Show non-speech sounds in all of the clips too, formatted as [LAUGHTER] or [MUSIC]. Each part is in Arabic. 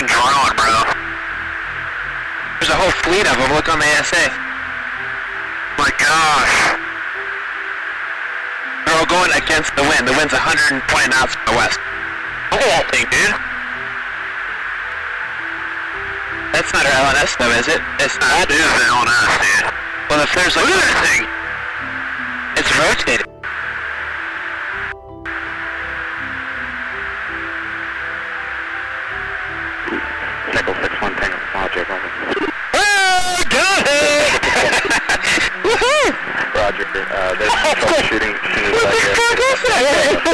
Fucking drone, bro. There's a whole fleet of them. Look on the ASA. My gosh. They're all going against the wind. The wind's 120 knots from the west. Look at that thing, dude. That's not our LNS, though, is it? It's not. That is the LNS, dude. Well, if there's like... Look at that thing. It's rotating.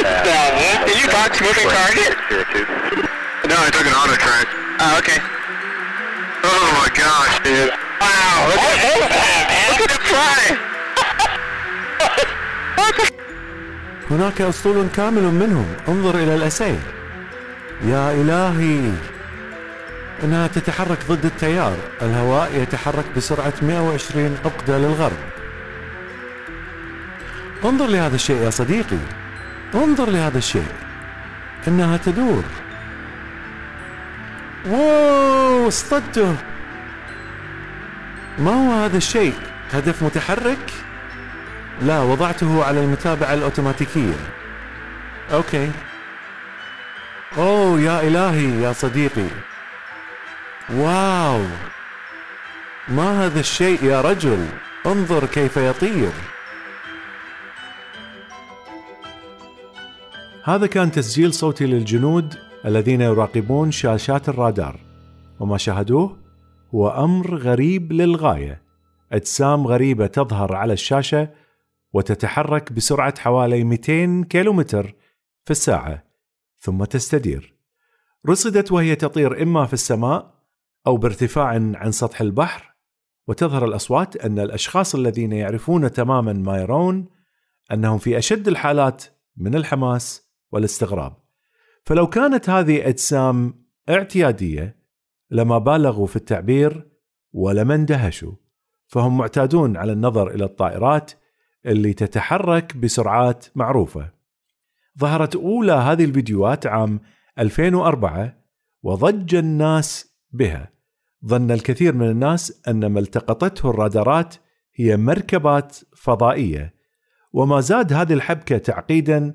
Uh, Did you box moving target? No, I took an auto track. Oh, okay. Oh my gosh, dude. Wow, look at that, man. Look at it fly! هناك أسطول كامل منهم انظر إلى الأسي يا إلهي إنها تتحرك ضد التيار الهواء يتحرك بسرعة 120 عقدة للغرب انظر لهذا الشيء يا صديقي انظر لهذا الشيء. إنها تدور. wow اصطدته ما هو هذا الشيء؟ هدف متحرك؟ لا وضعته على المتابعة الأوتوماتيكية. okay. أوه يا إلهي يا صديقي. wow. ما هذا الشيء يا رجل؟ انظر كيف يطير. هذا كان تسجيل صوتي للجنود الذين يراقبون شاشات الرادار. وما شاهدوه هو أمر غريب للغاية. أجسام غريبة تظهر على الشاشة وتتحرك بسرعة حوالي 200 كيلومتر في الساعة ثم تستدير. رصدت وهي تطير إما في السماء أو بارتفاع عن سطح البحر وتظهر الأصوات أن الأشخاص الذين يعرفون تماما ما يرون أنهم في أشد الحالات من الحماس والاستغراب. فلو كانت هذه أجسام اعتيادية لما بالغوا في التعبير ولما اندهشوا فهم معتادون على النظر إلى الطائرات اللي تتحرك بسرعات معروفة. ظهرت أولى هذه الفيديوهات عام 2004 وضج الناس بها. ظن الكثير من الناس أن ما التقطته الرادارات هي مركبات فضائية وما زاد هذه الحبكة تعقيدا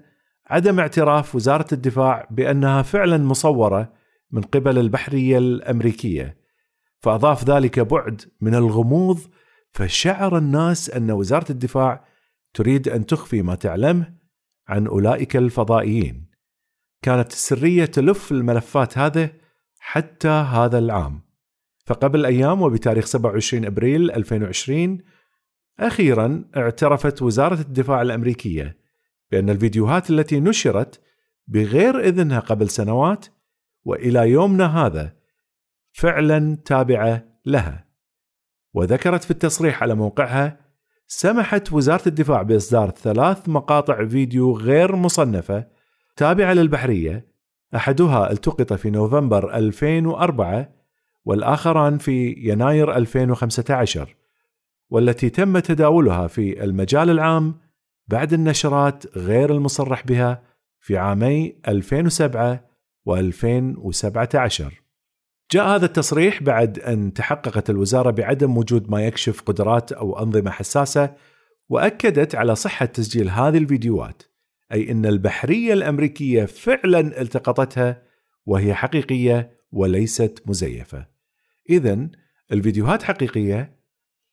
عدم اعتراف وزارة الدفاع بأنها فعلا مصورة من قبل البحرية الأمريكية. فأضاف ذلك بعد من الغموض فشعر الناس أن وزارة الدفاع تريد أن تخفي ما تعلمه عن أولئك الفضائيين. كانت السرية تلف الملفات هذه حتى هذا العام. فقبل أيام وبتاريخ 27 أبريل 2020 أخيرا اعترفت وزارة الدفاع الأمريكية بأن الفيديوهات التي نشرت بغير إذنها قبل سنوات وإلى يومنا هذا فعلا تابعة لها. وذكرت في التصريح على موقعها سمحت وزارة الدفاع بإصدار ثلاث مقاطع فيديو غير مصنفة تابعة للبحرية أحدها التقط في نوفمبر 2004 والآخران في يناير 2015 والتي تم تداولها في المجال العام بعد النشرات غير المصرح بها في عامي 2007 و2017 جاء هذا التصريح بعد أن تحققت الوزارة بعدم وجود ما يكشف قدرات أو أنظمة حساسة وأكدت على صحة تسجيل هذه الفيديوهات أي أن البحرية الأمريكية فعلا التقطتها وهي حقيقية وليست مزيفة. إذا الفيديوهات حقيقية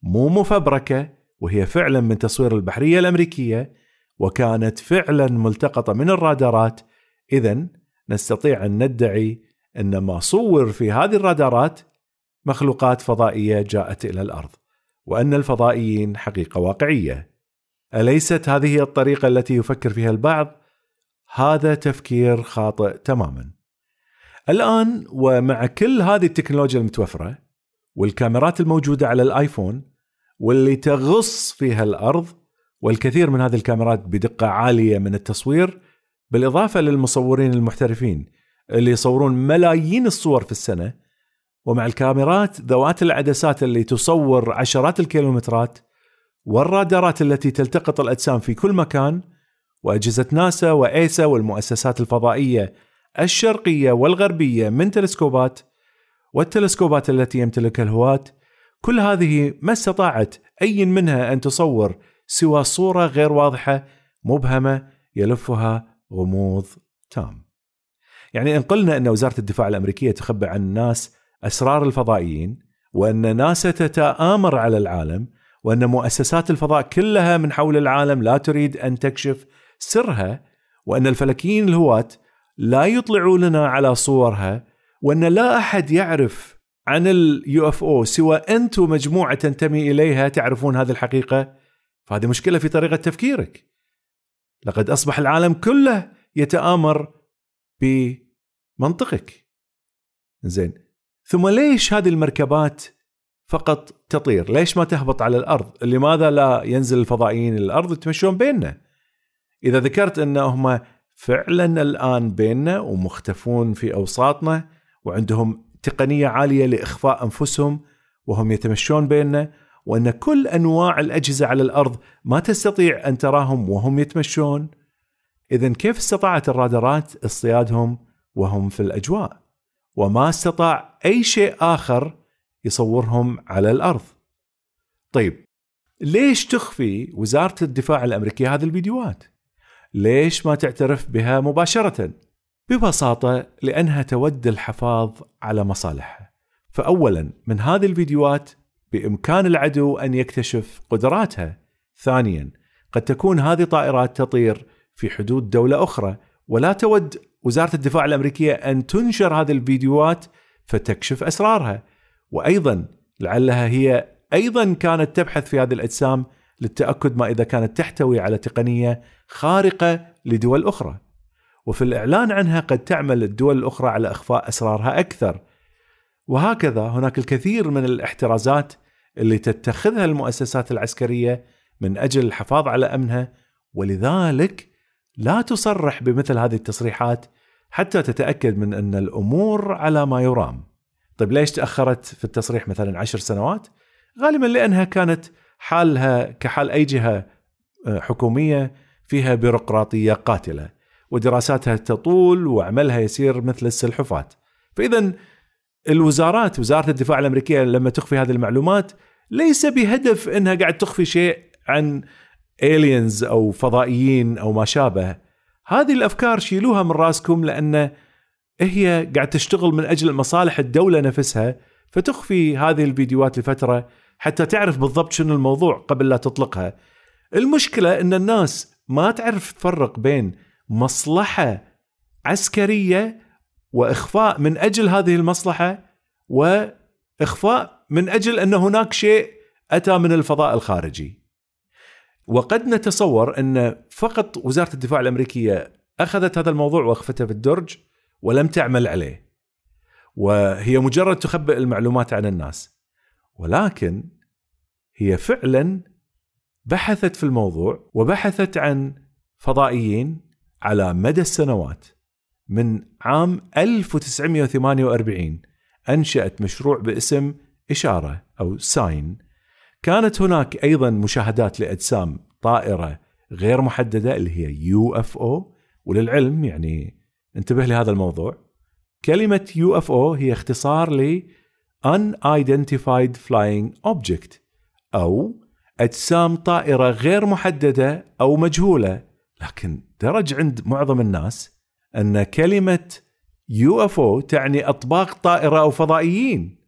مو مفبركة وهي فعلا من تصوير البحرية الأمريكية وكانت فعلا ملتقطة من الرادارات. إذا نستطيع أن ندعي أن ما صور في هذه الرادارات مخلوقات فضائية جاءت إلى الأرض وأن الفضائيين حقيقة واقعية. أليست هذه هي الطريقة التي يفكر فيها البعض؟ هذا تفكير خاطئ تماما. الآن ومع كل هذه التكنولوجيا المتوفرة والكاميرات الموجودة على الآيفون واللي تغص فيها الأرض والكثير من هذه الكاميرات بدقة عالية من التصوير بالإضافة للمصورين المحترفين اللي يصورون ملايين الصور في السنة ومع الكاميرات ذوات العدسات اللي تصور عشرات الكيلومترات والرادارات التي تلتقط الأجسام في كل مكان وأجهزة ناسا وإيسا والمؤسسات الفضائية الشرقية والغربية من تلسكوبات والتلسكوبات التي يمتلكها الهواة كل هذه ما استطاعت أي منها أن تصور سوى صورة غير واضحة مبهمة يلفها غموض تام. يعني إن قلنا أن وزارة الدفاع الأمريكية تخبى عن الناس أسرار الفضائيين وأن ناسا تتآمر على العالم وأن مؤسسات الفضاء كلها من حول العالم لا تريد أن تكشف سرها وأن الفلكيين الهواة لا يطلعوا لنا على صورها وأن لا أحد يعرف عن اليو إف أو. سوى انت ومجموعه تنتمي إليها تعرفون هذه الحقيقة؟ فهذه مشكلة في طريقة تفكيرك. لقد أصبح العالم كله يتآمر بمنطقك. زين. ثم ليش هذه المركبات فقط تطير؟ ليش ما تهبط على الأرض؟ لماذا لا ينزل الفضائيين الأرض يتمشون بيننا؟ إذا ذكرت أنهم فعلا الآن بيننا ومختفون في أوساطنا وعندهم تقنية عالية لإخفاء أنفسهم وهم يتمشون بيننا وأن كل أنواع الأجهزة على الأرض ما تستطيع أن تراهم وهم يتمشون إذا كيف استطاعت الرادارات اصطيادهم وهم في الأجواء وما استطاع أي شيء آخر يصورهم على الأرض طيب ليش تخفي وزارة الدفاع الأمريكية هذه الفيديوهات؟ ليش ما تعترف بها مباشرة؟ ببساطة لأنها تود الحفاظ على مصالحها. فأولا من هذه الفيديوهات بإمكان العدو أن يكتشف قدراتها. ثانيا قد تكون هذه طائرات تطير في حدود دولة أخرى ولا تود وزارة الدفاع الأمريكية أن تنشر هذه الفيديوهات فتكشف أسرارها. وأيضا لعلها هي أيضا كانت تبحث في هذه الأجسام للتأكد ما إذا كانت تحتوي على تقنية خارقة لدول أخرى. وفي الإعلان عنها قد تعمل الدول الأخرى على إخفاء أسرارها أكثر. وهكذا هناك الكثير من الاحترازات اللي تتخذها المؤسسات العسكرية من أجل الحفاظ على أمنها ولذلك لا تصرح بمثل هذه التصريحات حتى تتأكد من أن الأمور على ما يرام. طيب ليش تأخرت في التصريح مثلا عشر سنوات؟ غالبا لأنها كانت حالها كحال أي جهة آه، حكومية فيها بيروقراطية قاتلة. ودراساتها تطول وعملها يصير مثل السلحفات فإذا الوزارات وزارة الدفاع الأمريكية لما تخفي هذه المعلومات ليس بهدف أنها قاعد تخفي شيء عن الينز أو فضائيين أو ما شابه هذه الأفكار شيلوها من راسكم لأن هي قاعد تشتغل من أجل مصالح الدولة نفسها فتخفي هذه الفيديوهات لفترة حتى تعرف بالضبط شنو الموضوع قبل لا تطلقها. المشكلة إن الناس ما تعرف تفرق بين مصلحة عسكرية وإخفاء من أجل هذه المصلحة وإخفاء من أجل أن هناك شيء أتى من الفضاء الخارجي. وقد نتصور أن فقط وزارة الدفاع الأمريكية أخذت هذا الموضوع وأخفته في الدرج ولم تعمل عليه. وهي مجرد تخبئ المعلومات عن الناس. ولكن هي فعلا بحثت في الموضوع وبحثت عن فضائيين على مدى السنوات. من عام 1948 أنشأت مشروع باسم إشارة أو ساين. كانت هناك أيضا مشاهدات لأجسام طائرة غير محددة اللي هي UFO وللعلم يعني انتبه لهذا الموضوع. كلمة UFO هي اختصار ل unidentified flying object أو أجسام طائرة غير محددة أو مجهولة. لكن درج عند معظم الناس أن كلمة UFO تعني أطباق طائرة أو فضائيين.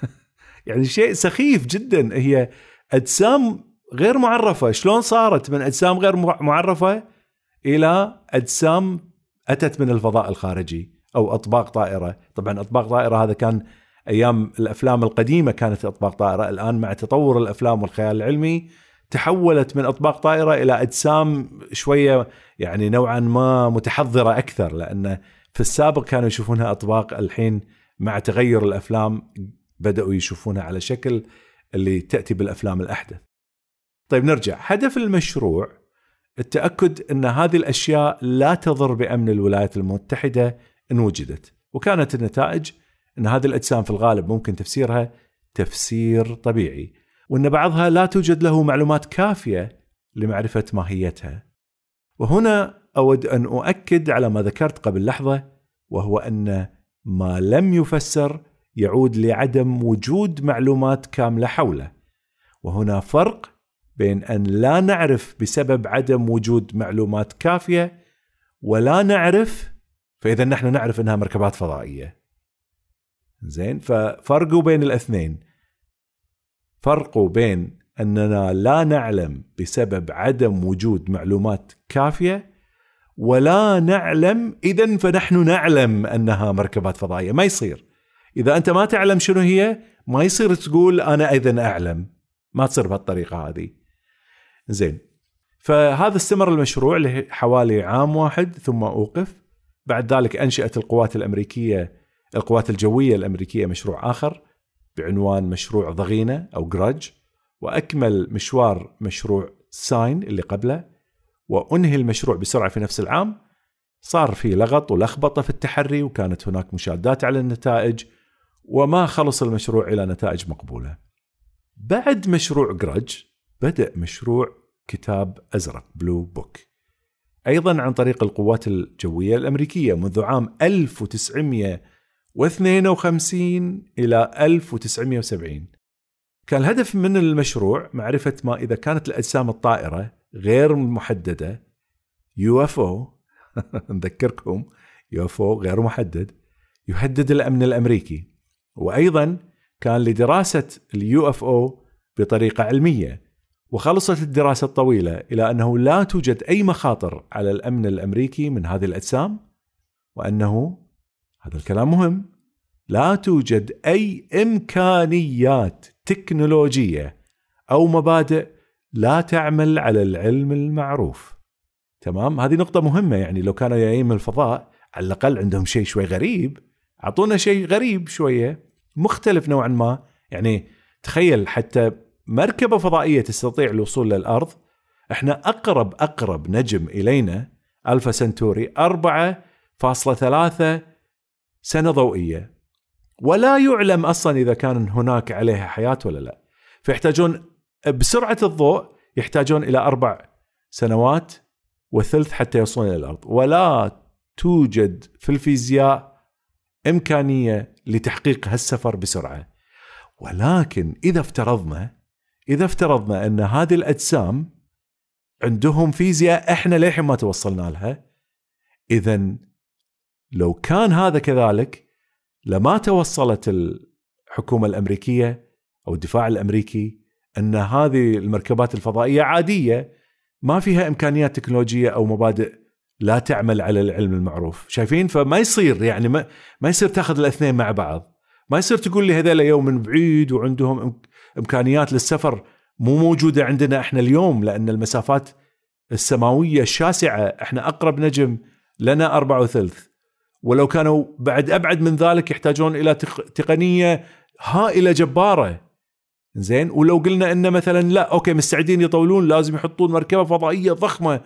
[LAUGHS] يعني شيء سخيف جدا. هي أجسام غير معرفة. شلون صارت من أجسام غير معرفة إلى أجسام أتت من الفضاء الخارجي أو أطباق طائرة. طبعا أطباق طائرة هذا كان أيام الأفلام القديمة كانت أطباق طائرة. الآن مع تطور الأفلام والخيال العلمي تحولت من أطباق طائرة إلى أجسام شوية يعني نوعا ما متحضرة أكثر لأن في السابق كانوا يشوفونها أطباق الحين مع تغير الأفلام بدأوا يشوفونها على شكل اللي تأتي بالأفلام الأحدث. طيب نرجع، هدف المشروع التأكد أن هذه الأشياء لا تضر بأمن الولايات المتحدة إن وجدت، وكانت النتائج أن هذه الأجسام في الغالب ممكن تفسيرها تفسير طبيعي، وأن بعضها لا توجد له معلومات كافية لمعرفة ماهيتها. وهنا أود أن أؤكد على ما ذكرت قبل لحظة وهو أن ما لم يفسر يعود لعدم وجود معلومات كاملة حوله. وهنا فرق بين أن لا نعرف بسبب عدم وجود معلومات كافية ولا نعرف فإذا نحن نعرف إنها مركبات فضائية. زين ففرقوا بين الاثنين. فرقوا بين أننا لا نعلم بسبب عدم وجود معلومات كافية ولا نعلم إذا فنحن نعلم أنها مركبات فضائية. ما يصير. إذا أنت ما تعلم شنو هي ما يصير تقول أنا اذا أعلم. ما تصير بهالطريقة هذه. زين. فهذا استمر المشروع لحوالي عام واحد ثم أوقف. بعد ذلك أنشأت القوات الأمريكية القوات الجوية الأمريكية مشروع آخر. بعنوان مشروع ضغينة أو جراج وأكمل مشوار مشروع ساين اللي قبله وأنهي المشروع بسرعة في نفس العام صار في لغط ولخبطة في التحري وكانت هناك مشادات على النتائج وما خلص المشروع إلى نتائج مقبولة. بعد مشروع جراج بدأ مشروع كتاب أزرق بلو بوك. أيضا عن طريق القوات الجوية الأمريكية منذ عام 1952 إلى 1970. كان الهدف من المشروع معرفة ما إذا كانت الأجسام الطائرة غير محددة UFO [LAUGHS] نذكركم UFO غير محدد يهدد الأمن الأمريكي وأيضا كان لدراسة ال UFO بطريقة علمية وخلصت الدراسة الطويلة إلى أنه لا توجد أي مخاطر على الأمن الأمريكي من هذه الأجسام وأنه هذا الكلام مهم. لا توجد أي إمكانيات تكنولوجية أو مبادئ لا تعمل على العلم المعروف. تمام؟ هذه نقطة مهمة يعني لو كانوا جايين من الفضاء على الأقل عندهم شيء شوي غريب. أعطونا شيء غريب شوية مختلف نوعا ما. يعني تخيل حتى مركبة فضائية تستطيع الوصول للأرض. إحنا أقرب أقرب نجم إلينا ألفا سنتوري 4.3 سنة ضوئية. ولا يعلم أصلا إذا كان هناك عليها حياة ولا لا. فيحتاجون بسرعة الضوء يحتاجون إلى أربع سنوات وثلث حتى يوصلون إلى الأرض. ولا توجد في الفيزياء إمكانية لتحقيق هالسفر بسرعة. ولكن إذا افترضنا إذا افترضنا أن هذه الأجسام عندهم فيزياء إحنا للحين ما توصلنا لها اذا لو كان هذا كذلك لما توصلت الحكومة الأمريكية أو الدفاع الأمريكي أن هذه المركبات الفضائية عادية ما فيها إمكانيات تكنولوجية أو مبادئ لا تعمل على العلم المعروف. شايفين؟ فما يصير يعني ما, ما يصير تاخذ الاثنين مع بعض. ما يصير تقول لي هذول يوم من بعيد وعندهم إمكانيات للسفر مو موجودة عندنا إحنا اليوم لأن المسافات السماوية الشاسعة إحنا أقرب نجم لنا أربعة وثلث. ولو كانوا بعد أبعد من ذلك يحتاجون إلى تقنية هائلة جبارة. زين؟ ولو قلنا إن مثلا لا أوكي مستعدين يطولون لازم يحطون مركبة فضائية ضخمة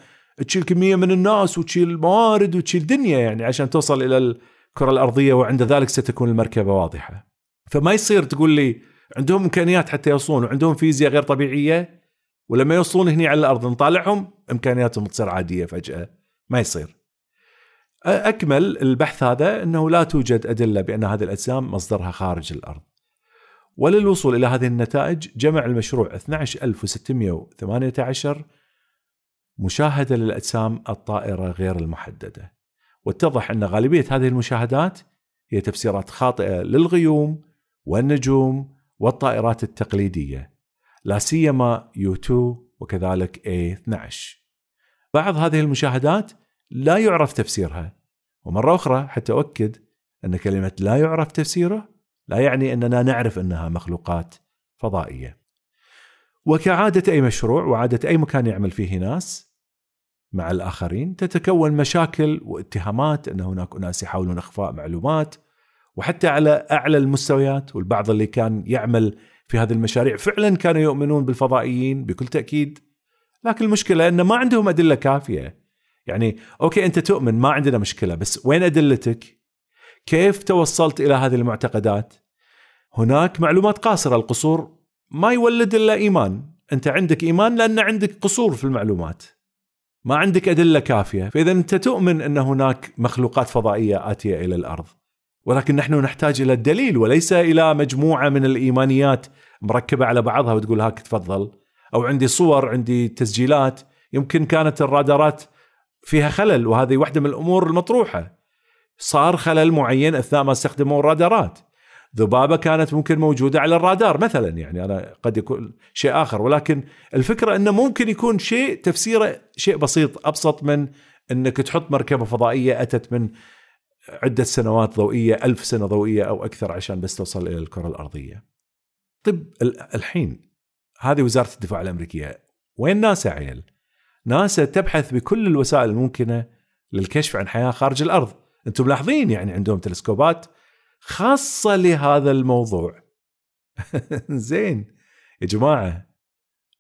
تشيل كمية من الناس وتشيل موارد وتشيل دنيا يعني عشان توصل إلى الكرة الأرضية وعند ذلك ستكون المركبة واضحة. فما يصير تقول لي عندهم إمكانيات حتى يوصلون وعندهم فيزياء غير طبيعية؟ ولما يوصلون هنا على الأرض نطالعهم؟ إمكانياتهم تصير عادية فجأة. ما يصير. أكمل البحث هذا إنه لا توجد أدلة بأن هذه الأجسام مصدرها خارج الأرض. وللوصول إلى هذه النتائج جمع المشروع 12618 مشاهدة للأجسام الطائرة غير المحددة واتضح أن غالبية هذه المشاهدات هي تفسيرات خاطئة للغيوم والنجوم والطائرات التقليدية لا سيما يو 2 وكذلك A 12 بعض هذه المشاهدات لا يعرف تفسيرها. ومرة أخرى حتى أؤكد أن كلمة لا يعرف تفسيره لا يعني أننا نعرف أنها مخلوقات فضائية. وكعادة أي مشروع وعادة أي مكان يعمل فيه ناس مع الآخرين تتكون مشاكل واتهامات أن هناك أناس يحاولون إخفاء معلومات. وحتى على أعلى المستويات والبعض اللي كان يعمل في هذه المشاريع فعلا كانوا يؤمنون بالفضائيين بكل تأكيد. لكن المشكلة أن ما عندهم أدلة كافية. يعني أوكي أنت تؤمن ما عندنا مشكلة بس وين أدلتك؟ كيف توصلت إلى هذه المعتقدات؟ هناك معلومات قاصرة القصور ما يولد إلا إيمان. أنت عندك إيمان لأن عندك قصور في المعلومات. ما عندك أدلة كافية. فإذا أنت تؤمن أن هناك مخلوقات فضائية آتية إلى الأرض. ولكن نحن نحتاج إلى الدليل وليس إلى مجموعة من الإيمانيات مركبة على بعضها وتقول هاك تفضل. أو عندي صور عندي تسجيلات. يمكن كانت الرادارات فيها خلل وهذه واحدة من الأمور المطروحة. صار خلل معين أثناء ما استخدموا الرادارات. ذبابة كانت ممكن موجودة على الرادار مثلا يعني أنا قد يكون شيء آخر ولكن الفكرة أنه ممكن يكون شيء تفسيره شيء بسيط أبسط من أنك تحط مركبة فضائية أتت من عدة سنوات ضوئية ألف سنة ضوئية أو أكثر عشان بس توصل إلى الكرة الأرضية. طيب الحين هذه وزارة الدفاع الأمريكية وين ناسا عيل؟ ناسا تبحث بكل الوسائل الممكنة للكشف عن حياة خارج الأرض. أنتم ملاحظين يعني عندهم تلسكوبات خاصة لهذا الموضوع. [LAUGHS] زين. يا جماعة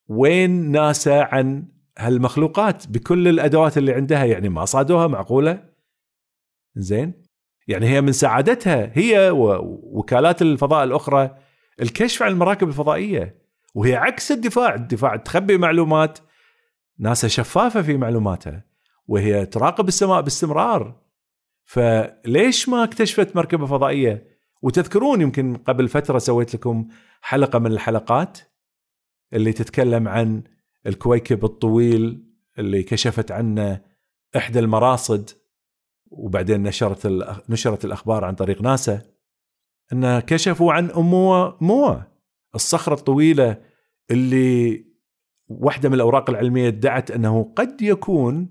وين ناسا عن هالمخلوقات بكل الأدوات اللي عندها؟ يعني ما صادوها معقولة؟ زين. يعني هي من سعادتها هي ووكالات الفضاء الأخرى الكشف عن المراكب الفضائية. وهي عكس الدفاع. الدفاع تخبي معلومات ناسا شفافة في معلوماتها وهي تراقب السماء باستمرار فليش ما اكتشفت مركبة فضائية؟ وتذكرون يمكن قبل فترة سويت لكم حلقة من الحلقات اللي تتكلم عن الكويكب الطويل اللي كشفت عنه إحدى المراصد وبعدين نشرت نشرت الأخبار عن طريق ناسا ان كشفوا عن اموا موا الصخرة الطويلة اللي واحدة من الأوراق العلمية ادعت أنه قد يكون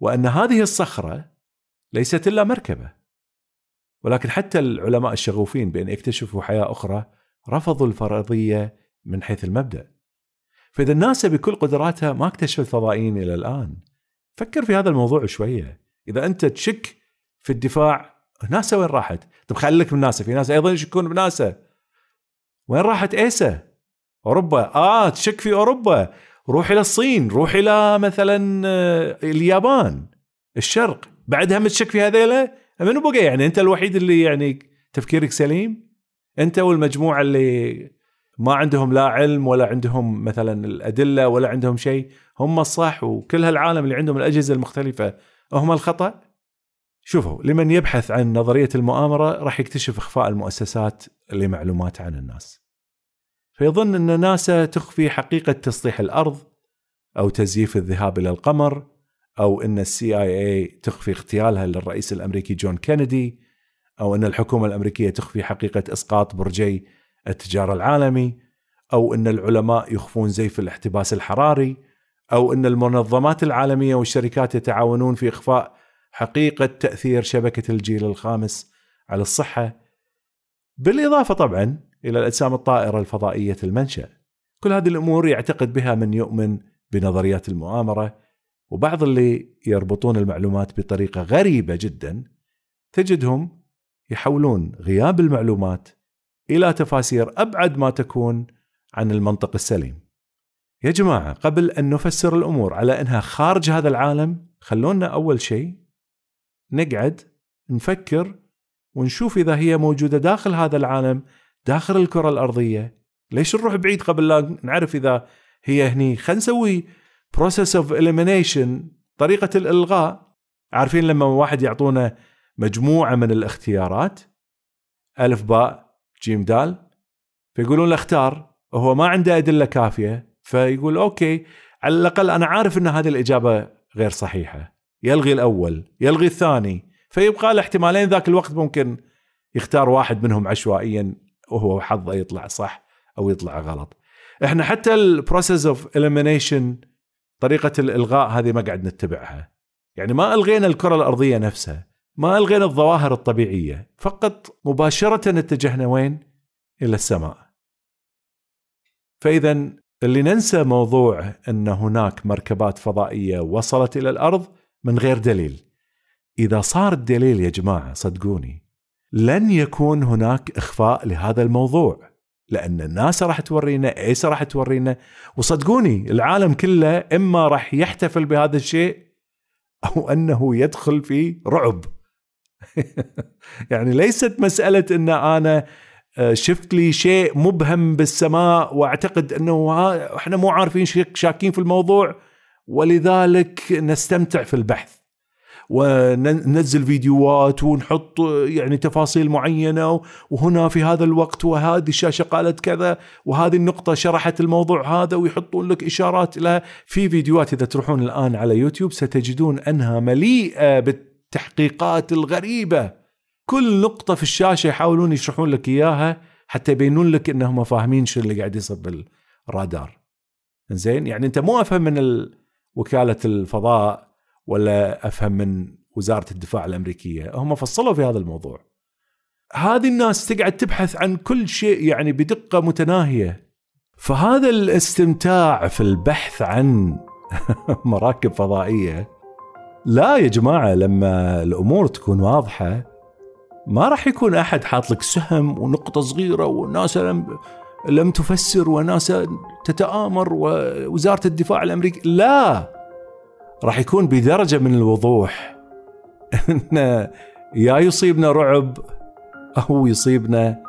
وأن هذه الصخرة ليست إلا مركبة. ولكن حتى العلماء الشغوفين بأن يكتشفوا حياة أخرى رفضوا الفرضية من حيث المبدأ. فإذا الناس بكل قدراتها ما اكتشفت فضائيين إلى الآن. فكر في هذا الموضوع شوية. إذا أنت تشك في الدفاع ناسا وين راحت؟ طب خليك من ناسا في ناس أيضا يشكون بناسا. وين راحت إيسا؟ أوروبا. آه تشك في أوروبا. روح إلى الصين روح إلى مثلا آه، اليابان الشرق. بعدها متشك في هذيلا منو بقى يعني أنت الوحيد اللي يعني تفكيرك سليم؟ أنت والمجموعة اللي ما عندهم لا علم ولا عندهم مثلا الأدلة ولا عندهم شيء هم الصح وكل هالعالم اللي عندهم الأجهزة المختلفة هم الخطأ؟ شوفوا لمن يبحث عن نظرية المؤامرة راح يكتشف إخفاء المؤسسات لمعلومات عن الناس. فيظن أن ناسا تخفي حقيقة تسطيح الأرض أو تزييف الذهاب إلى القمر أو أن ال CIA تخفي اغتيالها للرئيس الأمريكي جون كينيدي أو أن الحكومة الأمريكية تخفي حقيقة إسقاط برجي التجارة العالمي أو أن العلماء يخفون زيف الاحتباس الحراري أو أن المنظمات العالمية والشركات يتعاونون في إخفاء حقيقة تأثير شبكة الجيل الخامس على الصحة. بالإضافة طبعا إلى الأجسام الطائرة الفضائية المنشأ كل هذه الأمور يعتقد بها من يؤمن بنظريات المؤامرة وبعض اللي يربطون المعلومات بطريقة غريبة جدا تجدهم يحولون غياب المعلومات إلى تفاسير أبعد ما تكون عن المنطق السليم. يا جماعة قبل أن نفسر الأمور على أنها خارج هذا العالم خلونا أول شيء نقعد نفكر ونشوف إذا هي موجودة داخل هذا العالم داخل الكرة الأرضية. ليش نروح بعيد قبل لا نعرف إذا هي هني؟ خلينا نسوي process of elimination طريقة الإلغاء. عارفين لما واحد يعطونا مجموعة من الاختيارات؟ ألف باء جيم دال. فيقولون له اختار. وهو ما عنده أدلة كافية. فيقول okay على الأقل أنا عارف إن هذه الإجابة غير صحيحة. يلغي الأول يلغي الثاني. فيبقى له احتمالين ذاك الوقت ممكن يختار واحد منهم عشوائيا. وهو حظه يطلع صح أو يطلع غلط. إحنا حتى ال process of elimination طريقة الإلغاء هذه ما قاعد نتبعها. يعني ما ألغينا الكرة الأرضية نفسها ما ألغينا الظواهر الطبيعية فقط مباشرة اتجهنا وين؟ إلى السماء. فاذا اللي ننسى موضوع أن هناك مركبات فضائية وصلت إلى الأرض من غير دليل. إذا صار الدليل يا جماعة صدقوني لن يكون هناك إخفاء لهذا الموضوع لأن الناس راح تورينا ايسا راح تورينا؟ وصدقوني العالم كله إما راح يحتفل بهذا الشيء أو أنه يدخل في رعب. [LAUGHS] يعني ليست مسألة إن أنا آه، شفت لي شيء مبهم بالسماء وأعتقد إنه إحنا مو عارفين شاكين في الموضوع ولذلك نستمتع في البحث. وننزل فيديوهات ونحط يعني تفاصيل معينة وهنا في هذا الوقت وهذه الشاشة قالت كذا وهذه النقطة شرحت الموضوع هذا ويحطون لك إشارات لها في فيديوهات. إذا تروحون الآن على يوتيوب ستجدون أنها مليئة بالتحقيقات الغريبة. كل نقطة في الشاشة يحاولون يشرحون لك إياها حتى يبينون لك إنهم فاهمين شو اللي قاعد يصير بالرادار. زين يعني أنت مو أفهم من وكالة الفضاء ولا أفهم من وزارة الدفاع الأمريكية. هم فصلوا في هذا الموضوع. هذه الناس تقعد تبحث عن كل شيء يعني بدقة متناهية. فهذا الاستمتاع في البحث عن [LAUGHS] مراكب فضائية لا يا جماعة لما الأمور تكون واضحة ما راح يكون أحد حاط لك سهم ونقطة صغيرة والناس لم لم تفسر وناس تتآمر ووزارة الدفاع الأمريكي. لا! راح يكون بدرجة من الوضوح إن يا يصيبنا رعب أو يصيبنا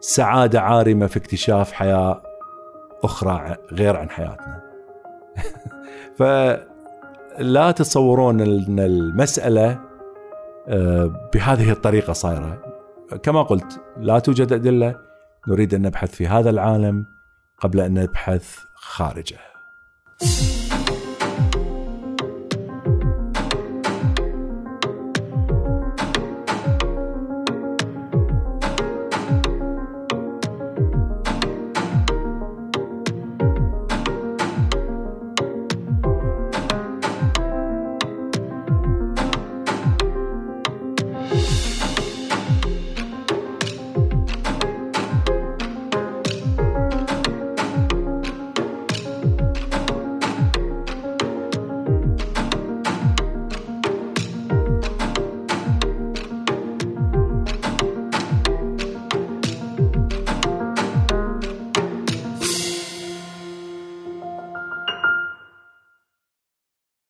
سعادة عارمة في اكتشاف حياة أخرى غير عن حياتنا. [LAUGHS] فلا تتصورون إن المسألة آه، بهذه الطريقة صايرة. كما قلت لا توجد أدلة نريد أن نبحث في هذا العالم قبل أن نبحث خارجه.